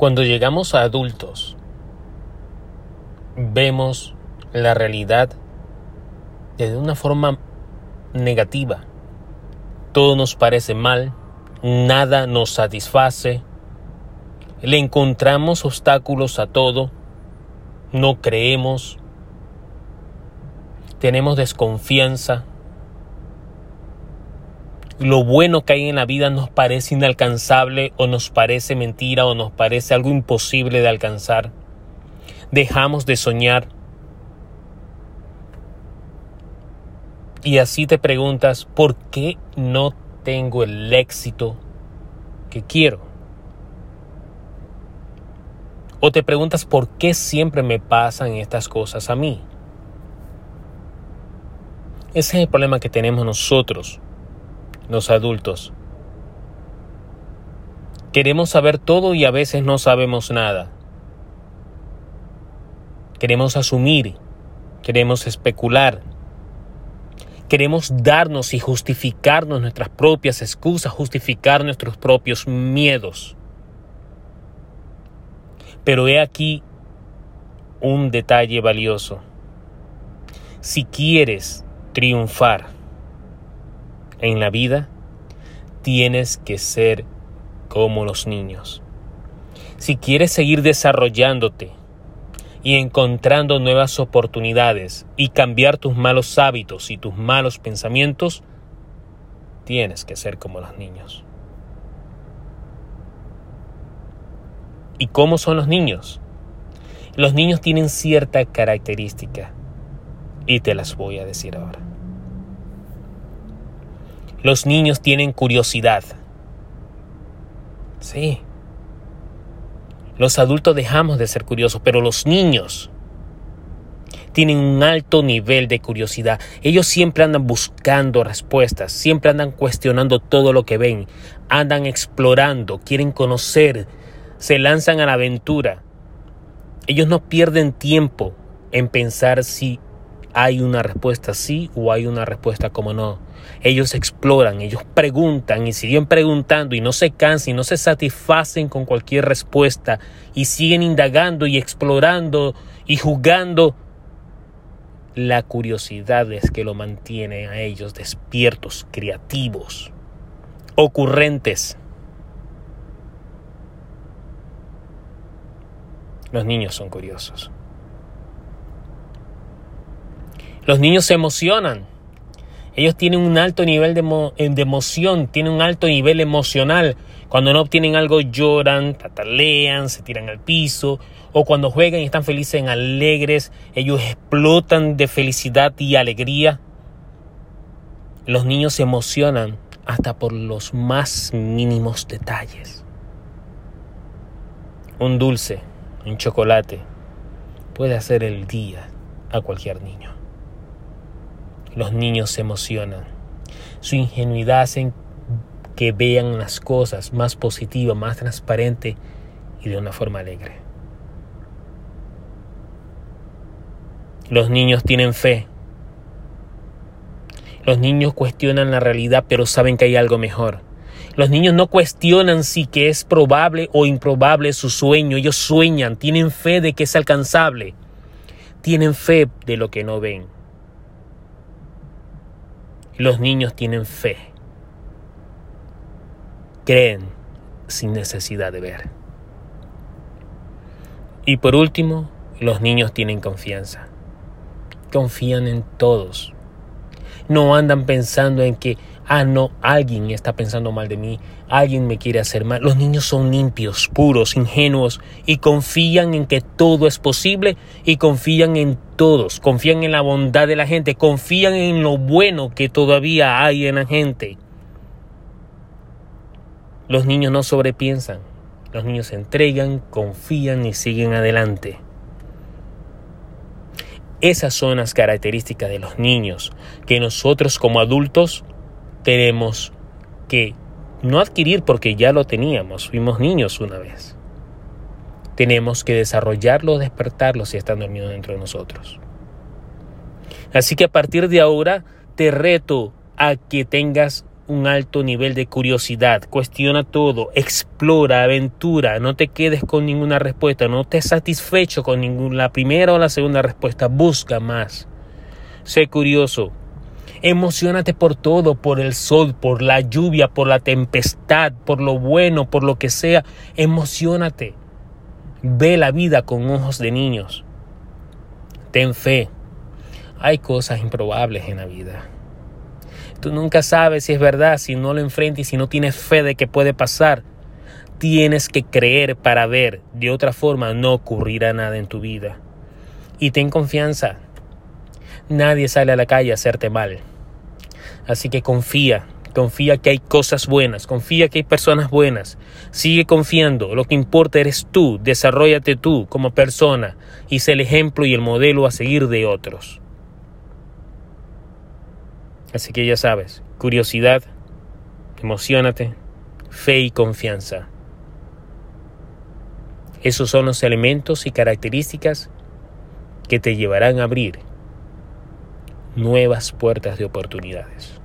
Cuando llegamos a adultos, vemos la realidad de una forma negativa. Todo nos parece mal, nada nos satisface, le encontramos obstáculos a todo, no creemos, tenemos desconfianza, lo bueno que hay en la vida nos parece inalcanzable o nos parece mentira o nos parece algo imposible de alcanzar. Dejamos de soñar. Y así te preguntas, ¿por qué no tengo el éxito que quiero? O te preguntas, ¿por qué siempre me pasan estas cosas a mí? Ese es el problema que tenemos nosotros los adultos. Queremos saber todo y a veces no sabemos nada. Queremos asumir, queremos especular, queremos darnos y justificarnos nuestras propias excusas, justificar nuestros propios miedos. Pero he aquí un detalle valioso. Si quieres triunfar, en la vida, tienes que ser como los niños. Si quieres seguir desarrollándote y encontrando nuevas oportunidades y cambiar tus malos hábitos y tus malos pensamientos, tienes que ser como los niños. ¿Y cómo son los niños? Los niños tienen cierta característica y te las voy a decir ahora. Los niños tienen curiosidad. Sí. Los adultos dejamos de ser curiosos, pero los niños tienen un alto nivel de curiosidad. Ellos siempre andan buscando respuestas, siempre andan cuestionando todo lo que ven, andan explorando, quieren conocer, se lanzan a la aventura. Ellos no pierden tiempo en pensar si hay una respuesta sí o hay una respuesta como no. Ellos exploran, ellos preguntan y siguen preguntando y no se cansan y no se satisfacen con cualquier respuesta y siguen indagando y explorando y jugando. La curiosidad es que lo mantiene a ellos despiertos, creativos, ocurrentes. Los niños son curiosos. Los niños se emocionan. Ellos tienen un alto nivel de, emoción, tienen un alto nivel emocional. Cuando no obtienen algo lloran, tatalean, se tiran al piso. O cuando juegan y están felices, alegres, ellos explotan de felicidad y alegría. Los niños se emocionan hasta por los más mínimos detalles. Un dulce, un chocolate, puede hacer el día a cualquier niño. Los niños se emocionan. Su ingenuidad hace que vean las cosas más positivas, más transparente y de una forma alegre. Los niños tienen fe. Los niños cuestionan la realidad, pero saben que hay algo mejor. Los niños no cuestionan si que es probable o improbable su sueño. Ellos sueñan, tienen fe de que es alcanzable. Tienen fe de lo que no ven. Los niños tienen fe. Creen sin necesidad de ver. Y por último, los niños tienen confianza. Confían en todos. No andan pensando en que ah, no, alguien está pensando mal de mí, alguien me quiere hacer mal. Los niños son limpios, puros, ingenuos y confían en que todo es posible y confían en todos, confían en la bondad de la gente, confían en lo bueno que todavía hay en la gente. Los niños no sobrepiensan, los niños se entregan, confían y siguen adelante. Esas son las características de los niños que nosotros como adultos tenemos que no adquirir porque ya lo teníamos, fuimos niños una vez. Tenemos que desarrollarlo, despertarlo si están dormidos dentro de nosotros. Así que a partir de ahora te reto a que tengas un alto nivel de curiosidad, cuestiona todo, explora, aventura, no te quedes con ninguna respuesta, no te satisfecho con ninguna, la primera o la segunda respuesta, busca más. Sé curioso, Emocionate por todo, por el sol, por la lluvia, por la tempestad, por lo bueno, por lo que sea. Emocionate. Ve la vida con ojos de niños. Ten fe. Hay cosas improbables en la vida. Tú nunca sabes si es verdad, si no lo enfrentas y si no tienes fe de que puede pasar. Tienes que creer para ver. De otra forma no ocurrirá nada en tu vida. Y ten confianza. Nadie sale a la calle a hacerte mal. Así que confía, confía que hay cosas buenas, confía que hay personas buenas. Sigue confiando, lo que importa eres tú, desarrollate tú como persona y sé el ejemplo y el modelo a seguir de otros. Así que ya sabes, curiosidad, emocionate, fe y confianza. Esos son los elementos y características que te llevarán a abrir nuevas puertas de oportunidades.